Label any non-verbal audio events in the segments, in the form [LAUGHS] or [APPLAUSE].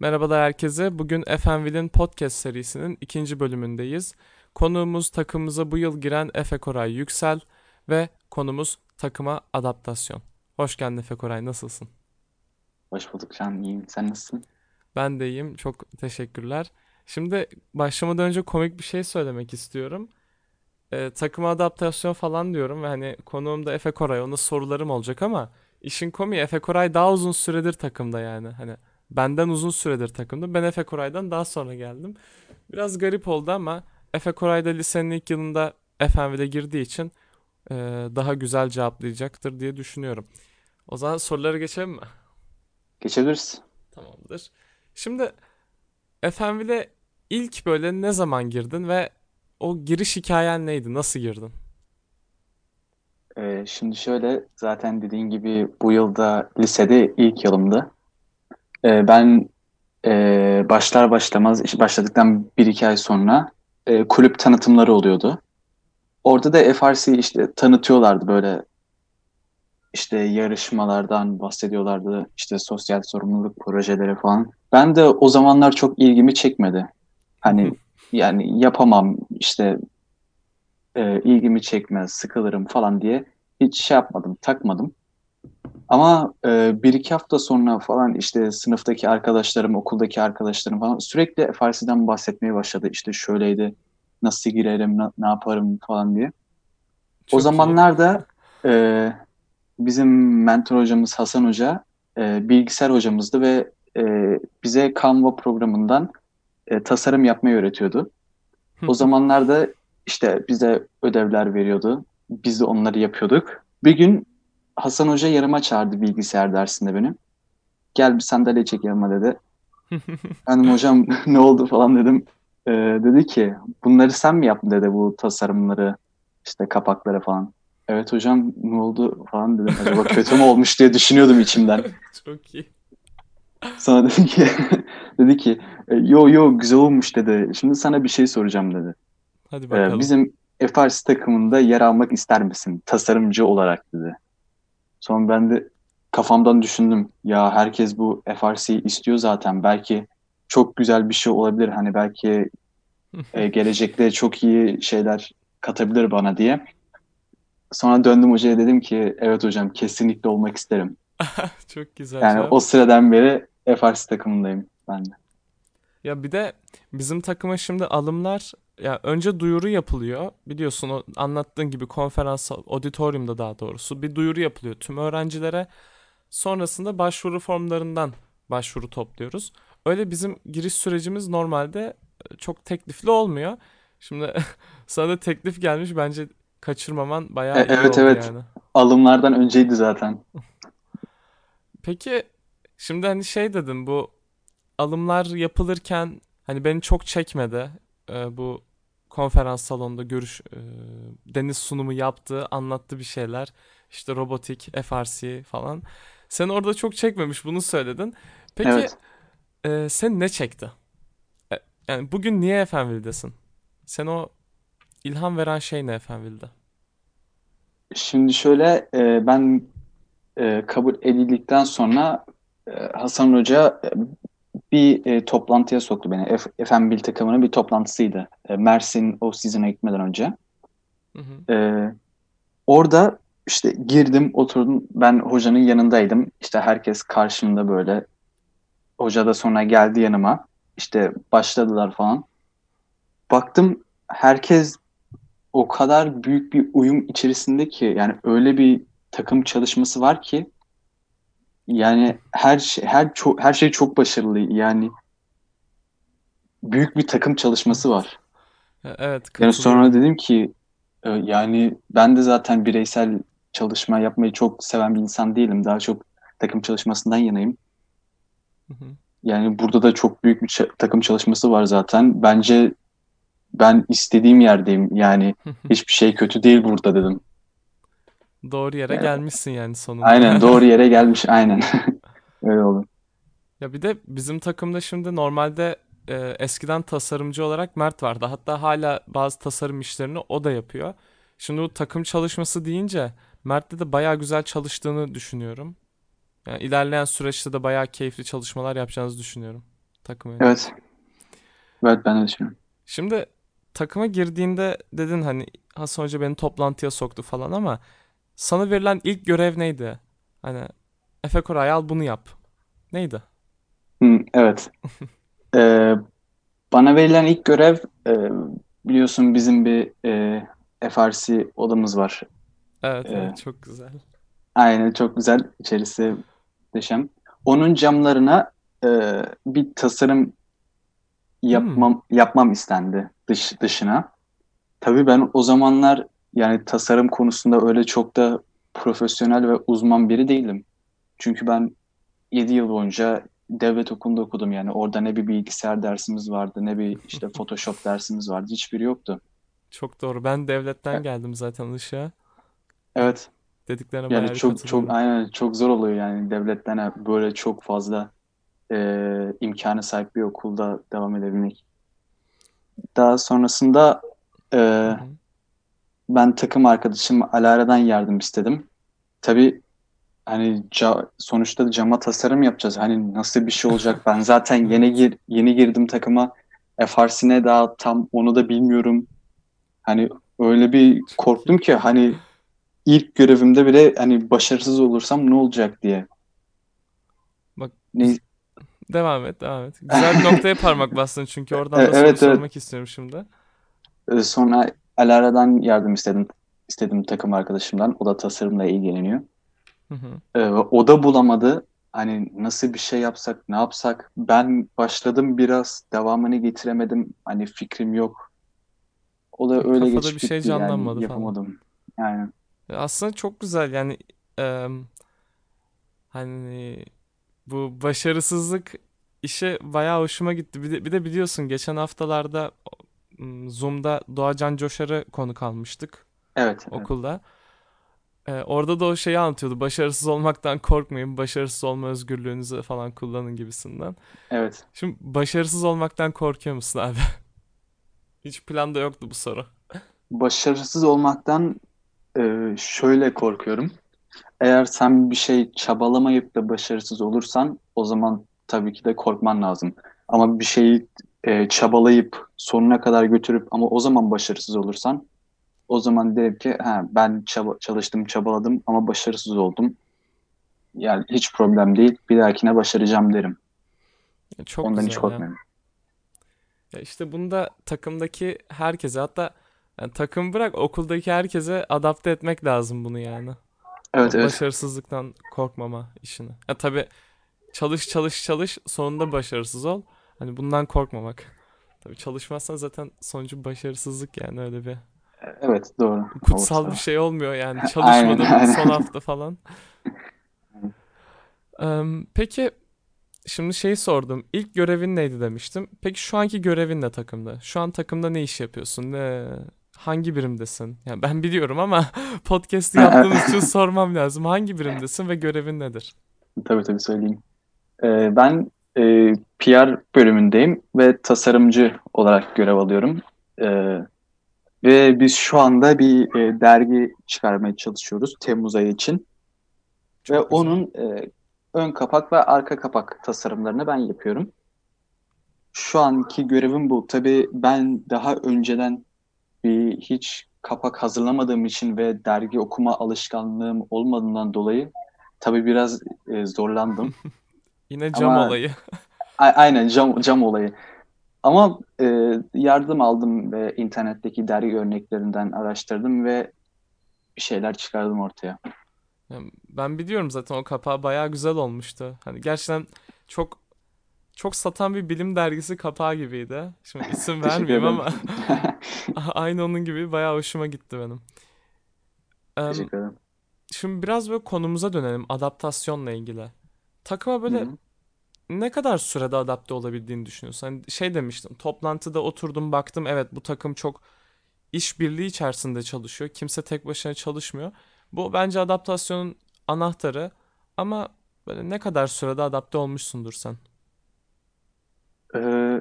Merhabalar herkese. Bugün FNV'nin podcast serisinin ikinci bölümündeyiz. Konuğumuz takımımıza bu yıl giren Efe Koray Yüksel ve konumuz takıma adaptasyon. Hoş geldin Efe Koray, nasılsın? Hoş bulduk Can, iyiyim. Sen nasılsın? Ben de iyiyim, çok teşekkürler. Şimdi başlamadan önce komik bir şey söylemek istiyorum. Ee, takıma adaptasyon falan diyorum ve hani konuğum da Efe Koray, ona sorularım olacak ama işin komiği Efe Koray daha uzun süredir takımda yani. Hani Benden uzun süredir takımda. Ben Efe Koray'dan daha sonra geldim. Biraz garip oldu ama Efe Koray da lisenin ilk yılında FMV'de girdiği için e, daha güzel cevaplayacaktır diye düşünüyorum. O zaman soruları geçelim mi? Geçebiliriz. Tamamdır. Şimdi FMV'de ilk böyle ne zaman girdin ve o giriş hikayen neydi? Nasıl girdin? Ee, şimdi şöyle zaten dediğin gibi bu yılda lisede ilk yılımdı. Ee, ben e, başlar başlamaz başladıktan bir iki ay sonra e, kulüp tanıtımları oluyordu. Orada da FRC işte tanıtıyorlardı böyle işte yarışmalardan bahsediyorlardı işte sosyal sorumluluk projeleri falan. Ben de o zamanlar çok ilgimi çekmedi. Hani yani yapamam işte e, ilgimi çekmez sıkılırım falan diye hiç şey yapmadım takmadım. Ama e, bir iki hafta sonra falan işte sınıftaki arkadaşlarım, okuldaki arkadaşlarım falan sürekli FRC'den bahsetmeye başladı. İşte şöyleydi, nasıl girerim, na, ne yaparım falan diye. Çok o zamanlarda e, bizim mentor hocamız Hasan Hoca e, bilgisayar hocamızdı ve e, bize Canva programından e, tasarım yapmayı öğretiyordu. O zamanlarda işte bize ödevler veriyordu. Biz de onları yapıyorduk. Bir gün Hasan Hoca yarıma çağırdı bilgisayar dersinde beni. Gel bir sandalye çek yanıma dedi. [LAUGHS] ben hocam [LAUGHS] ne oldu falan dedim. Ee, dedi ki bunları sen mi yaptın dedi bu tasarımları işte kapakları falan. Evet hocam ne oldu falan dedim. Acaba kötü mü olmuş diye düşünüyordum içimden. [LAUGHS] Çok iyi. Sonra dedi ki dedi ki yo yo güzel olmuş dedi. Şimdi sana bir şey soracağım dedi. Hadi bakalım. Ee, bizim FRC takımında yer almak ister misin? Tasarımcı olarak dedi. Sonra ben de kafamdan düşündüm. Ya herkes bu FRC'yi istiyor zaten. Belki çok güzel bir şey olabilir. Hani belki e, [LAUGHS] gelecekte çok iyi şeyler katabilir bana diye. Sonra döndüm hocaya dedim ki evet hocam kesinlikle olmak isterim. [LAUGHS] çok güzel. Yani cevap. o sıradan beri FRC takımındayım ben de. Ya bir de bizim takıma şimdi alımlar ya önce duyuru yapılıyor. Biliyorsun o anlattığın gibi konferans auditoriumda daha doğrusu bir duyuru yapılıyor tüm öğrencilere. Sonrasında başvuru formlarından başvuru topluyoruz. Öyle bizim giriş sürecimiz normalde e, çok teklifli olmuyor. Şimdi [LAUGHS] sana da teklif gelmiş bence kaçırmaman bayağı e, iyi evet, oldu evet. yani. Alımlardan önceydi zaten. [LAUGHS] Peki şimdi hani şey dedim bu alımlar yapılırken hani beni çok çekmedi. Ee, bu konferans salonunda görüş e, deniz sunumu yaptı, anlattı bir şeyler. İşte robotik, FRC falan. Sen orada çok çekmemiş bunu söyledin. Peki evet. e, sen ne çekti? E, yani bugün niye Efenville'desin? Sen o ilham veren şey ne Efenville'de? Şimdi şöyle e, ben e, kabul edildikten sonra e, Hasan Hoca e, bir e, toplantıya soktu beni. F FMBL takımının bir toplantısıydı. E, Mersin o season'a gitmeden önce. Hı hı. E, orada işte girdim, oturdum. Ben hocanın yanındaydım. İşte herkes karşımda böyle. Hoca da sonra geldi yanıma. İşte başladılar falan. Baktım herkes o kadar büyük bir uyum içerisinde ki yani öyle bir takım çalışması var ki yani her şey her çok her şey çok başarılı. Yani büyük bir takım çalışması var. Evet. Yani sonra dedim ki e, yani ben de zaten bireysel çalışma yapmayı çok seven bir insan değilim. Daha çok takım çalışmasından yanayım. Hı hı. Yani burada da çok büyük bir takım çalışması var zaten. Bence ben istediğim yerdeyim. Yani hiçbir şey kötü değil burada dedim. Doğru yere gelmişsin yani sonunda. Aynen [LAUGHS] doğru yere gelmiş aynen. [LAUGHS] Öyle oldu. Ya bir de bizim takımda şimdi normalde e, eskiden tasarımcı olarak Mert vardı. Hatta hala bazı tasarım işlerini o da yapıyor. Şimdi bu takım çalışması deyince Mert'te de bayağı güzel çalıştığını düşünüyorum. Yani ilerleyen süreçte de bayağı keyifli çalışmalar yapacağınızı düşünüyorum. takıma yönelik. Evet. Evet ben de düşünüyorum. Şimdi takıma girdiğinde dedin hani Hasan Hoca beni toplantıya soktu falan ama sana verilen ilk görev neydi? Hani Efe Koray al bunu yap. Neydi? Hı, evet. [LAUGHS] Ee, bana verilen ilk görev e, biliyorsun bizim bir e, FRC odamız var. Evet Ee, evet çok güzel. aynen çok güzel. İçerisi muhteşem. Onun camlarına e, bir tasarım Hmm, yapmam yapmam istendi dış dışına. Tabii ben o zamanlar yani tasarım konusunda öyle çok da profesyonel ve uzman biri değilim. Çünkü ben 7 yıl boyunca devlet okulunda okudum yani. Orada ne bir bilgisayar dersimiz vardı, ne bir işte [LAUGHS] Photoshop dersimiz vardı. Hiçbiri yoktu. çok doğru. Ben devletten E- geldim zaten Işık'a. Evet. Dediklerine Yani çok çok aynen çok zor oluyor yani devletten böyle çok fazla e, imkanı sahip bir okulda devam edebilmek. Daha sonrasında e, Hı hı. Ben takım arkadaşım Alara'dan yardım istedim. Tabii Hani ca- sonuçta cama tasarım yapacağız. Hani nasıl bir şey olacak? Ben zaten [LAUGHS] yeni gir yeni girdim takıma. FRC'ne daha tam onu da bilmiyorum. Hani öyle bir korktum ki hani ilk görevimde bile hani başarısız olursam ne olacak diye. Bak Ne? devam et devam et. Güzel bir noktaya [LAUGHS] parmak bastın çünkü E- oradan da soru Evet evet. sormak istiyorum şimdi. E, Sonra Alara'dan yardım istedim. istedim takım arkadaşımdan. O da tasarımla ilgileniyor. Hı hı. E, o da bulamadı. Hani nasıl bir şey yapsak, ne yapsak? Ben başladım biraz, devamını getiremedim. Hani fikrim yok. O da öyle Kafada bir geçip şey gitti yani canlanmadı falan. yapamadım. Yani Ya Aslında çok güzel yani em, hani bu başarısızlık işe bayağı hoşuma gitti. Bir de, bir de biliyorsun geçen haftalarda Zoom'da Doğacan Coşar'ı konuk almıştık evet, evet, okulda. Ee, orada da o şeyi anlatıyordu. Başarısız olmaktan korkmayın, başarısız olma özgürlüğünüzü falan kullanın gibisinden. evet. Şimdi başarısız olmaktan korkuyor musun abi? [LAUGHS] Hiç planda yoktu bu soru. Başarısız olmaktan e, şöyle korkuyorum. Eğer sen bir şey çabalamayıp da başarısız olursan o zaman tabii ki de korkman lazım. Ama bir şeyi e, çabalayıp sonuna kadar götürüp ama o zaman başarısız olursan o zaman derim ki ha, ben çaba, çalıştım, çabaladım ama başarısız oldum. Yani hiç problem değil. Bir dahakine başaracağım derim. Ya Çok Ondan hiç güzel ya. korkmuyorum. Ya işte bunu da takımdaki herkese hatta yani takım bırak okuldaki herkese adapte etmek lazım bunu yani. Evet O evet. başarısızlıktan korkmama işini. Ya tabii çalış çalış çalış sonunda başarısız ol. Hani bundan korkmamak. Tabii çalışmazsan zaten sonucu başarısızlık yani öyle bir Evet doğru. kutsal bir Orta. şey olmuyor yani [LAUGHS] Aynen çalışmadın son hafta falan. Peki şimdi şeyi sordum. İlk görevin neydi demiştim. Peki şu anki görevin ne takımda? Şu an takımda ne iş yapıyorsun? Ne hangi birimdesin? Yani ben biliyorum ama [LAUGHS] podcast'ı [LAUGHS] yaptığımız için sormam lazım. Hangi birimdesin ve görevin nedir? Tabii tabii söyleyeyim. Ee, ben e, PR bölümündeyim ve tasarımcı olarak görev alıyorum. Ee, ve biz şu anda bir e, dergi çıkarmaya çalışıyoruz Temmuz ayı için. Ve Çok güzel. onun e, ön kapak ve arka kapak tasarımlarını ben yapıyorum. Şu anki görevim bu. Tabii ben daha önceden bir hiç kapak hazırlamadığım için ve dergi okuma alışkanlığım olmadığından dolayı tabii biraz e, zorlandım. [LAUGHS] Yine cam Ama olayı. [LAUGHS] a- aynen cam, cam olayı. Ama e, yardım aldım ve internetteki dergi örneklerinden araştırdım ve bir şeyler çıkardım ortaya. Ben biliyorum zaten o kapağı bayağı güzel olmuştu. Hani gerçekten çok çok satan bir bilim dergisi kapağı gibiydi. Şimdi [LAUGHS] isim vermeyeyim ama [LAUGHS] aynı onun gibi bayağı hoşuma gitti benim. Teşekkür ederim. şimdi biraz böyle konumuza dönelim adaptasyonla ilgili. Takıma böyle hı. ne kadar sürede adapte olabildiğini düşünüyorsun? Hani şey demiştim, toplantıda oturdum baktım evet bu takım çok işbirliği içerisinde çalışıyor. Kimse tek başına çalışmıyor. Bu bence adaptasyonun anahtarı ama böyle ne kadar sürede adapte olmuşsundur sen? Ee,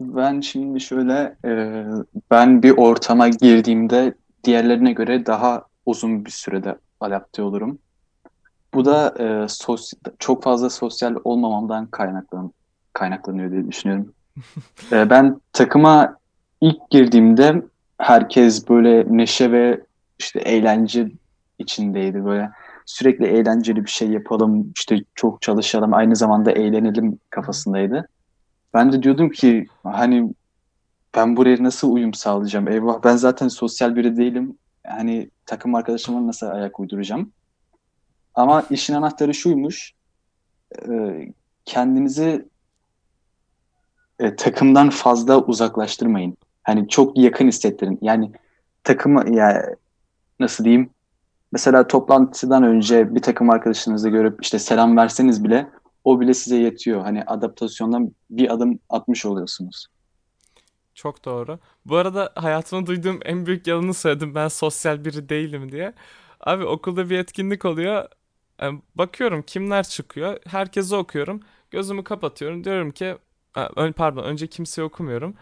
ben şimdi şöyle e, ben bir ortama girdiğimde diğerlerine göre daha uzun bir sürede adapte olurum. Bu da e, sos çok fazla sosyal olmamamdan kaynaklan kaynaklanıyor diye düşünüyorum. Ee, [LAUGHS] ben takıma ilk girdiğimde herkes böyle neşe ve işte eğlence içindeydi. Böyle sürekli eğlenceli bir şey yapalım, işte çok çalışalım, aynı zamanda eğlenelim kafasındaydı. Ben de diyordum ki hani ben buraya nasıl uyum sağlayacağım? Eyvah ben zaten sosyal biri değilim. Hani takım arkadaşıma nasıl ayak uyduracağım? Ama işin anahtarı şuymuş. e, kendinizi e, takımdan fazla uzaklaştırmayın. Hani çok yakın hissettirin. Yani takımı ya nasıl diyeyim? Mesela toplantıdan önce bir takım arkadaşınızı görüp işte selam verseniz bile o bile size yetiyor. Hani adaptasyondan bir adım atmış oluyorsunuz. Çok doğru. Bu arada hayatımda duyduğum en büyük yalanı söyledim. Ben sosyal biri değilim diye. Abi okulda bir etkinlik oluyor. Bakıyorum kimler çıkıyor. Herkesi okuyorum. Gözümü kapatıyorum. Diyorum ki pardon önce kimseyi okumuyorum.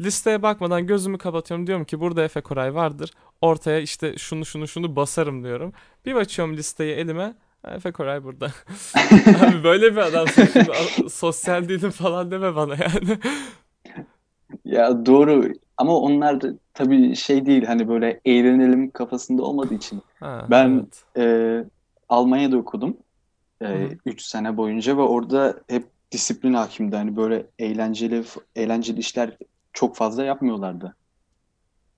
Listeye bakmadan gözümü kapatıyorum. Diyorum ki burada Efe Koray vardır. Ortaya işte şunu şunu şunu basarım diyorum. Bir açıyorum listeyi elime. Efe Koray burada. [LAUGHS] Abi böyle bir adamsın [LAUGHS] şimdi. Sosyal değilim falan deme bana yani. Ya doğru ama onlar da tabii şey değil hani böyle eğlenelim kafasında olmadığı için. Ha, Ben evet. e, Almanya'da okudum Hı e, hı. 3 sene boyunca ve orada hep disiplin hakimdi. Hani böyle eğlenceli eğlenceli işler çok fazla yapmıyorlardı.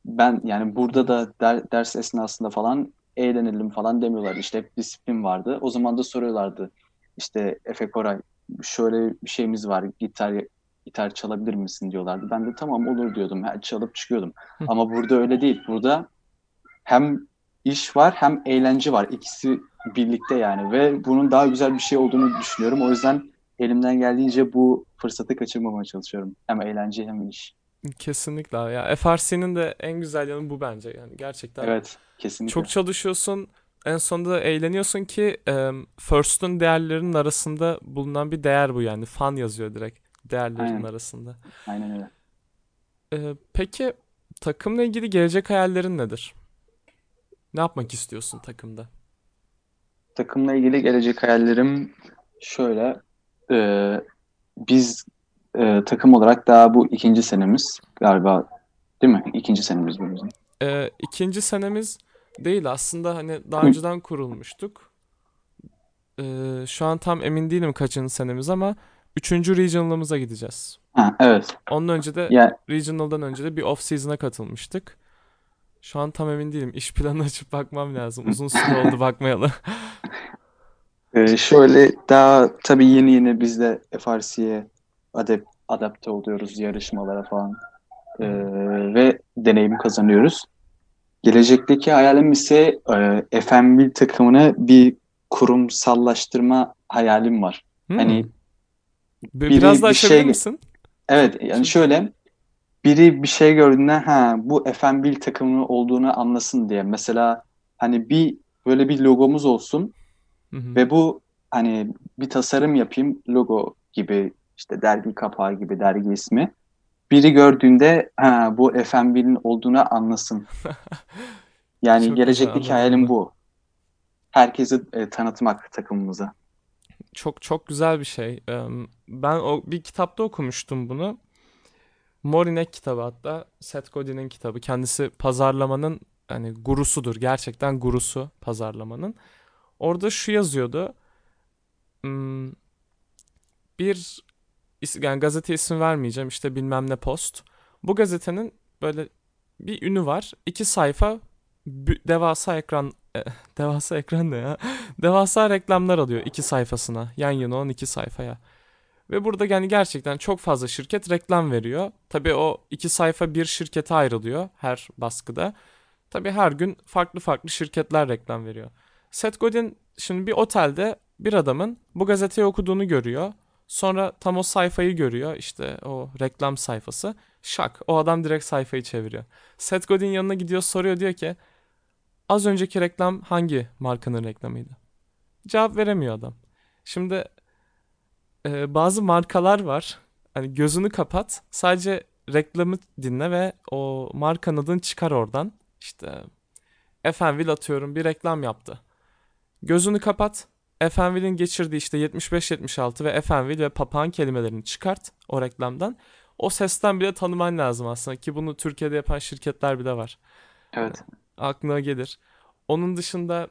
Ben yani burada da der- ders esnasında falan eğlenelim falan demiyorlardı. İşte hep disiplin vardı. O zaman da soruyorlardı. İşte Efe Koray şöyle bir şeyimiz var. Gitar gitar çalabilir misin diyorlardı. Ben de tamam olur diyordum. Ha, çalıp çıkıyordum. Ama burada öyle değil. Burada hem iş var hem eğlence var. İkisi birlikte yani ve bunun daha güzel bir şey olduğunu düşünüyorum. O yüzden elimden geldiğince bu fırsatı kaçırmamaya çalışıyorum. Hem eğlence hem iş. Kesinlikle ya FRC'nin de en güzel yanı bu bence yani gerçekten Evet, çok kesinlikle. çalışıyorsun en sonunda da eğleniyorsun ki e, First'un değerlerinin arasında bulunan bir değer bu yani fan yazıyor direkt değerlerinin Aynen, arasında. aynen öyle. E, peki takımla ilgili gelecek hayallerin nedir? Ne yapmak istiyorsun takımda? Takımla ilgili gelecek hayallerim şöyle. e, biz e, takım olarak daha bu ikinci senemiz galiba değil mi? İkinci senemiz bu bizim. E, ikinci senemiz değil aslında hani daha Hı. önceden kurulmuştuk. E, şu an tam emin değilim kaçıncı senemiz ama üçüncü regional'ımıza gideceğiz. Ha, evet. Onun önce de Ya regional'dan önce de bir off season'a katılmıştık. Şu an tam emin değilim. İş planı açıp bakmam lazım. Uzun süre oldu bakmayalı. [LAUGHS] e, şöyle daha tabii yeni yeni biz de FRC'ye adap adapte oluyoruz yarışmalara falan E, hı. ve deneyim kazanıyoruz. Gelecekteki hayalim ise e, FMB takımını bir kurumsallaştırma hayalim var. Hani Hmm. Bir- Biraz daha bir şey misin? Evet yani şöyle biri bir şey gördüğünde ha bu FMB takımı olduğunu anlasın diye. Mesela hani bir böyle bir logomuz olsun Hı hı. ve bu hani bir tasarım yapayım logo gibi işte dergi kapağı gibi dergi ismi. Biri gördüğünde ha bu FMB'nin olduğunu anlasın. [LAUGHS] Yani Çok güzel gelecekteki anladım hayalim bu. Herkesi e, tanıtmak takımımıza. Çok çok güzel bir şey. Ben o bir kitapta okumuştum bunu. Morinek kitabı hatta. Seth Godin'in kitabı. Kendisi pazarlamanın hani gurusudur. Gerçekten gurusu pazarlamanın. Orada şu yazıyordu. Hmm, Bir yani gazete isim vermeyeceğim işte bilmem ne post. Bu gazetenin böyle bir ünü var. İki sayfa devasa ekran e, [LAUGHS] devasa ekran ne ya? [LAUGHS] Devasa reklamlar alıyor iki sayfasına. Yan yana olan iki sayfaya. Ve burada yani gerçekten çok fazla şirket reklam veriyor. Tabii o iki sayfa bir şirkete ayrılıyor her baskıda. Tabii her gün farklı farklı şirketler reklam veriyor. Seth Godin şimdi bir otelde bir adamın bu gazeteyi okuduğunu görüyor. Sonra tam o sayfayı görüyor işte o reklam sayfası. Şak o adam direkt sayfayı çeviriyor. Seth Godin yanına gidiyor soruyor diyor ki az önceki reklam hangi markanın reklamıydı? Cevap veremiyor adam. Şimdi e, bazı markalar var. Hani gözünü kapat sadece reklamı dinle ve o markanın adını çıkar oradan. İşte Efendim atıyorum bir reklam yaptı. Gözünü kapat. Efenvil'in geçirdiği işte 75-76 ve Efenvil ve papağan kelimelerini çıkart o reklamdan. O sesten bile tanıman lazım aslında ki bunu Türkiye'de yapan şirketler bile var. Evet. Aklına gelir. Onun dışında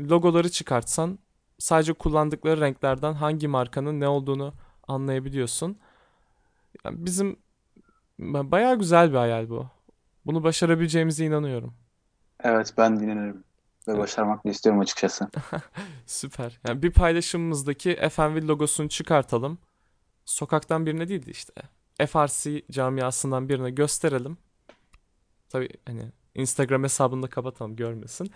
logoları çıkartsan sadece kullandıkları renklerden hangi markanın ne olduğunu anlayabiliyorsun. Yani bizim bayağı güzel bir hayal bu. Bunu başarabileceğimize inanıyorum. Evet ben dinlenirim. Ve Evet. başarmak da istiyorum açıkçası. [LAUGHS] Süper. Yani bir paylaşımımızdaki FNV logosunu çıkartalım. Sokaktan birine değil de işte FRC camiasından birine gösterelim. Tabii hani Instagram hesabını da kapatalım görmesin.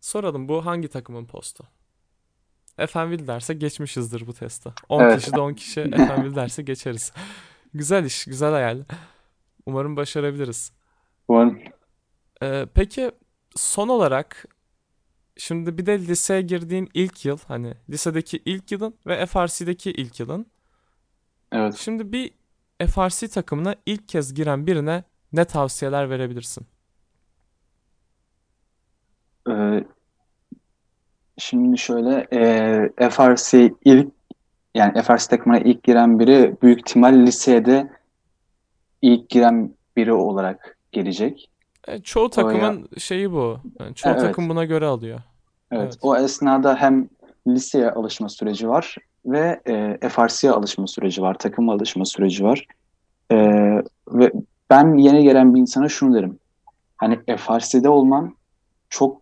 Soralım bu hangi takımın postu? FNV derse geçmişizdir bu testi. 10 Evet. kişi de 10 kişi FNV derse geçeriz. [LAUGHS] Güzel iş, güzel hayal. Umarım başarabiliriz. Umarım. Ee, peki son olarak şimdi bir de liseye girdiğin ilk yıl hani lisedeki ilk yılın ve FRC'deki ilk yılın. Evet. Şimdi bir FRC takımına ilk kez giren birine ne tavsiyeler verebilirsin? Ee, şimdi şöyle e, FRC ilk yani FRC takımına ilk giren biri büyük ihtimal lisede ilk giren biri olarak gelecek. E, çoğu O ya takımın şeyi bu. Yani çoğu evet. takım buna göre alıyor. Evet. Evet. O esnada hem liseye alışma süreci var ve e, FRC'ye alışma süreci var, takıma alışma süreci var. E, ve ben yeni gelen bir insana şunu derim. Hani FRC'de olman çok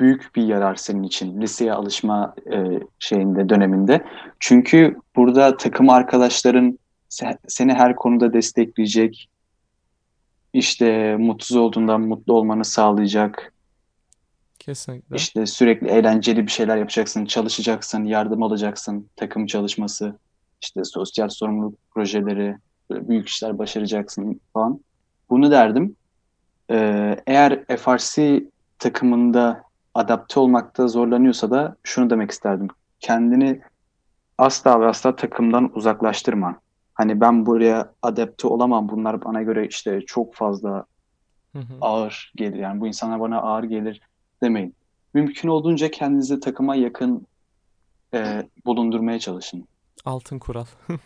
büyük bir yarar senin için liseye alışma e, şeyinde döneminde. Çünkü burada takım arkadaşların se- seni her konuda destekleyecek, işte mutsuz olduğundan mutlu olmanı sağlayacak. Kesinlikle. İşte sürekli eğlenceli bir şeyler yapacaksın, çalışacaksın, yardım alacaksın, takım çalışması, işte sosyal sorumluluk projeleri, büyük işler başaracaksın falan. Bunu derdim. Ee, eğer FRC takımında adapte olmakta zorlanıyorsa da şunu demek isterdim. Kendini asla ve asla takımdan uzaklaştırma. Hani ben buraya adapte olamam. Bunlar bana göre işte çok fazla Hı hı. ağır gelir. Yani bu insanlar bana ağır gelir demeyin. Mümkün olduğunca kendinizi takıma yakın e, bulundurmaya çalışın. Altın kural. [LAUGHS]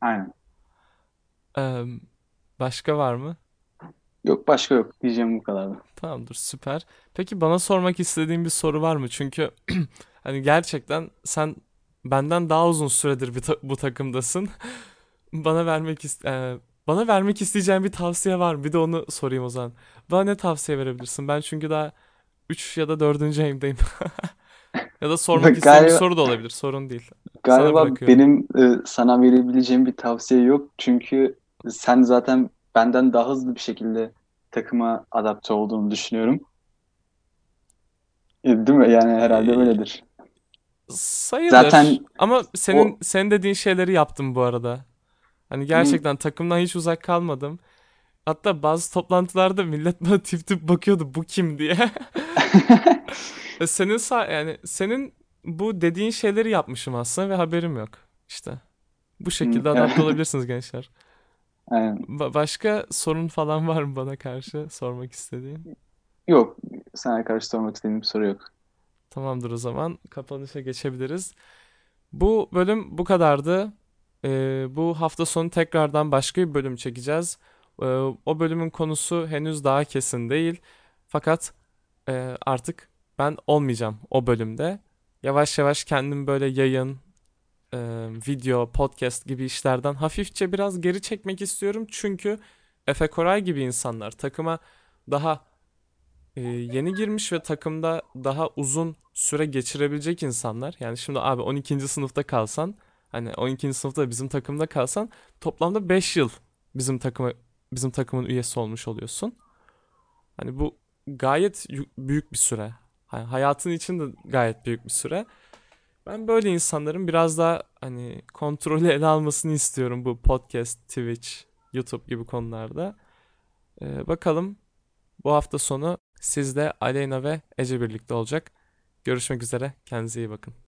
Aynen. Ee, başka var mı? Yok başka yok. Diyeceğim bu kadardı. Tamamdır, süper. Peki bana sormak istediğin bir soru var mı? Çünkü [CLEARS THROAT] hani gerçekten sen benden daha uzun süredir bir ta- bu takımdasın. [LAUGHS] Bana vermek ist e, bana vermek isteyeceğin bir tavsiye var mı? Bir de onu sorayım o zaman. Bana ne tavsiye verebilirsin? Ben çünkü daha 3 ya da 4. ayımdayım. [LAUGHS] Ya da sormak istediğin [LAUGHS] bir Galiba soru da olabilir. Sorun değil. Sana galiba bırakıyorum. benim e, sana verebileceğim bir tavsiye yok. Çünkü sen zaten benden daha hızlı bir şekilde takıma adapte olduğunu düşünüyorum. E, Değil mi? Yani herhalde Ee, öyledir. sayılır. Zaten Ama senin o senin dediğin şeyleri yaptım bu arada. Hani Hmm, gerçekten takımdan hiç uzak kalmadım. Hatta bazı toplantılarda millet bana [LAUGHS] tip tip bakıyordu bu kim diye. [LAUGHS] E, Senin yani senin bu dediğin şeyleri yapmışım aslında ve haberim yok. İşte bu hmm, şekilde adapte [LAUGHS] olabilirsiniz gençler. Aynen. Ba- başka sorun falan [LAUGHS] var mı bana karşı sormak istediğin? Yok. Sana karşı sormak istediğim bir soru yok. Tamamdır o zaman kapanışa geçebiliriz. Bu bölüm bu kadardı. Ee, bu hafta sonu tekrardan başka bir bölüm çekeceğiz. Ee, o bölümün konusu henüz daha kesin değil. Fakat e, artık ben olmayacağım o bölümde. Yavaş yavaş kendim böyle yayın, e, video, podcast gibi işlerden hafifçe biraz geri çekmek istiyorum. Çünkü Efe Koray gibi insanlar takıma daha e, yeni girmiş ve takımda daha uzun süre geçirebilecek insanlar. Yani şimdi abi 12. sınıfta kalsan, hani 12. sınıfta bizim takımda kalsan toplamda 5 yıl bizim takıma bizim takımın üyesi olmuş oluyorsun. Hani bu gayet büyük bir süre. Hani hayatın içinde gayet büyük bir süre. Ben böyle insanların biraz daha hani kontrolü ele almasını istiyorum bu podcast, Twitch, YouTube gibi konularda. Ee, bakalım bu hafta sonu sizle Aleyna ve Ece birlikte olacak. Görüşmek üzere. Kendinize iyi bakın.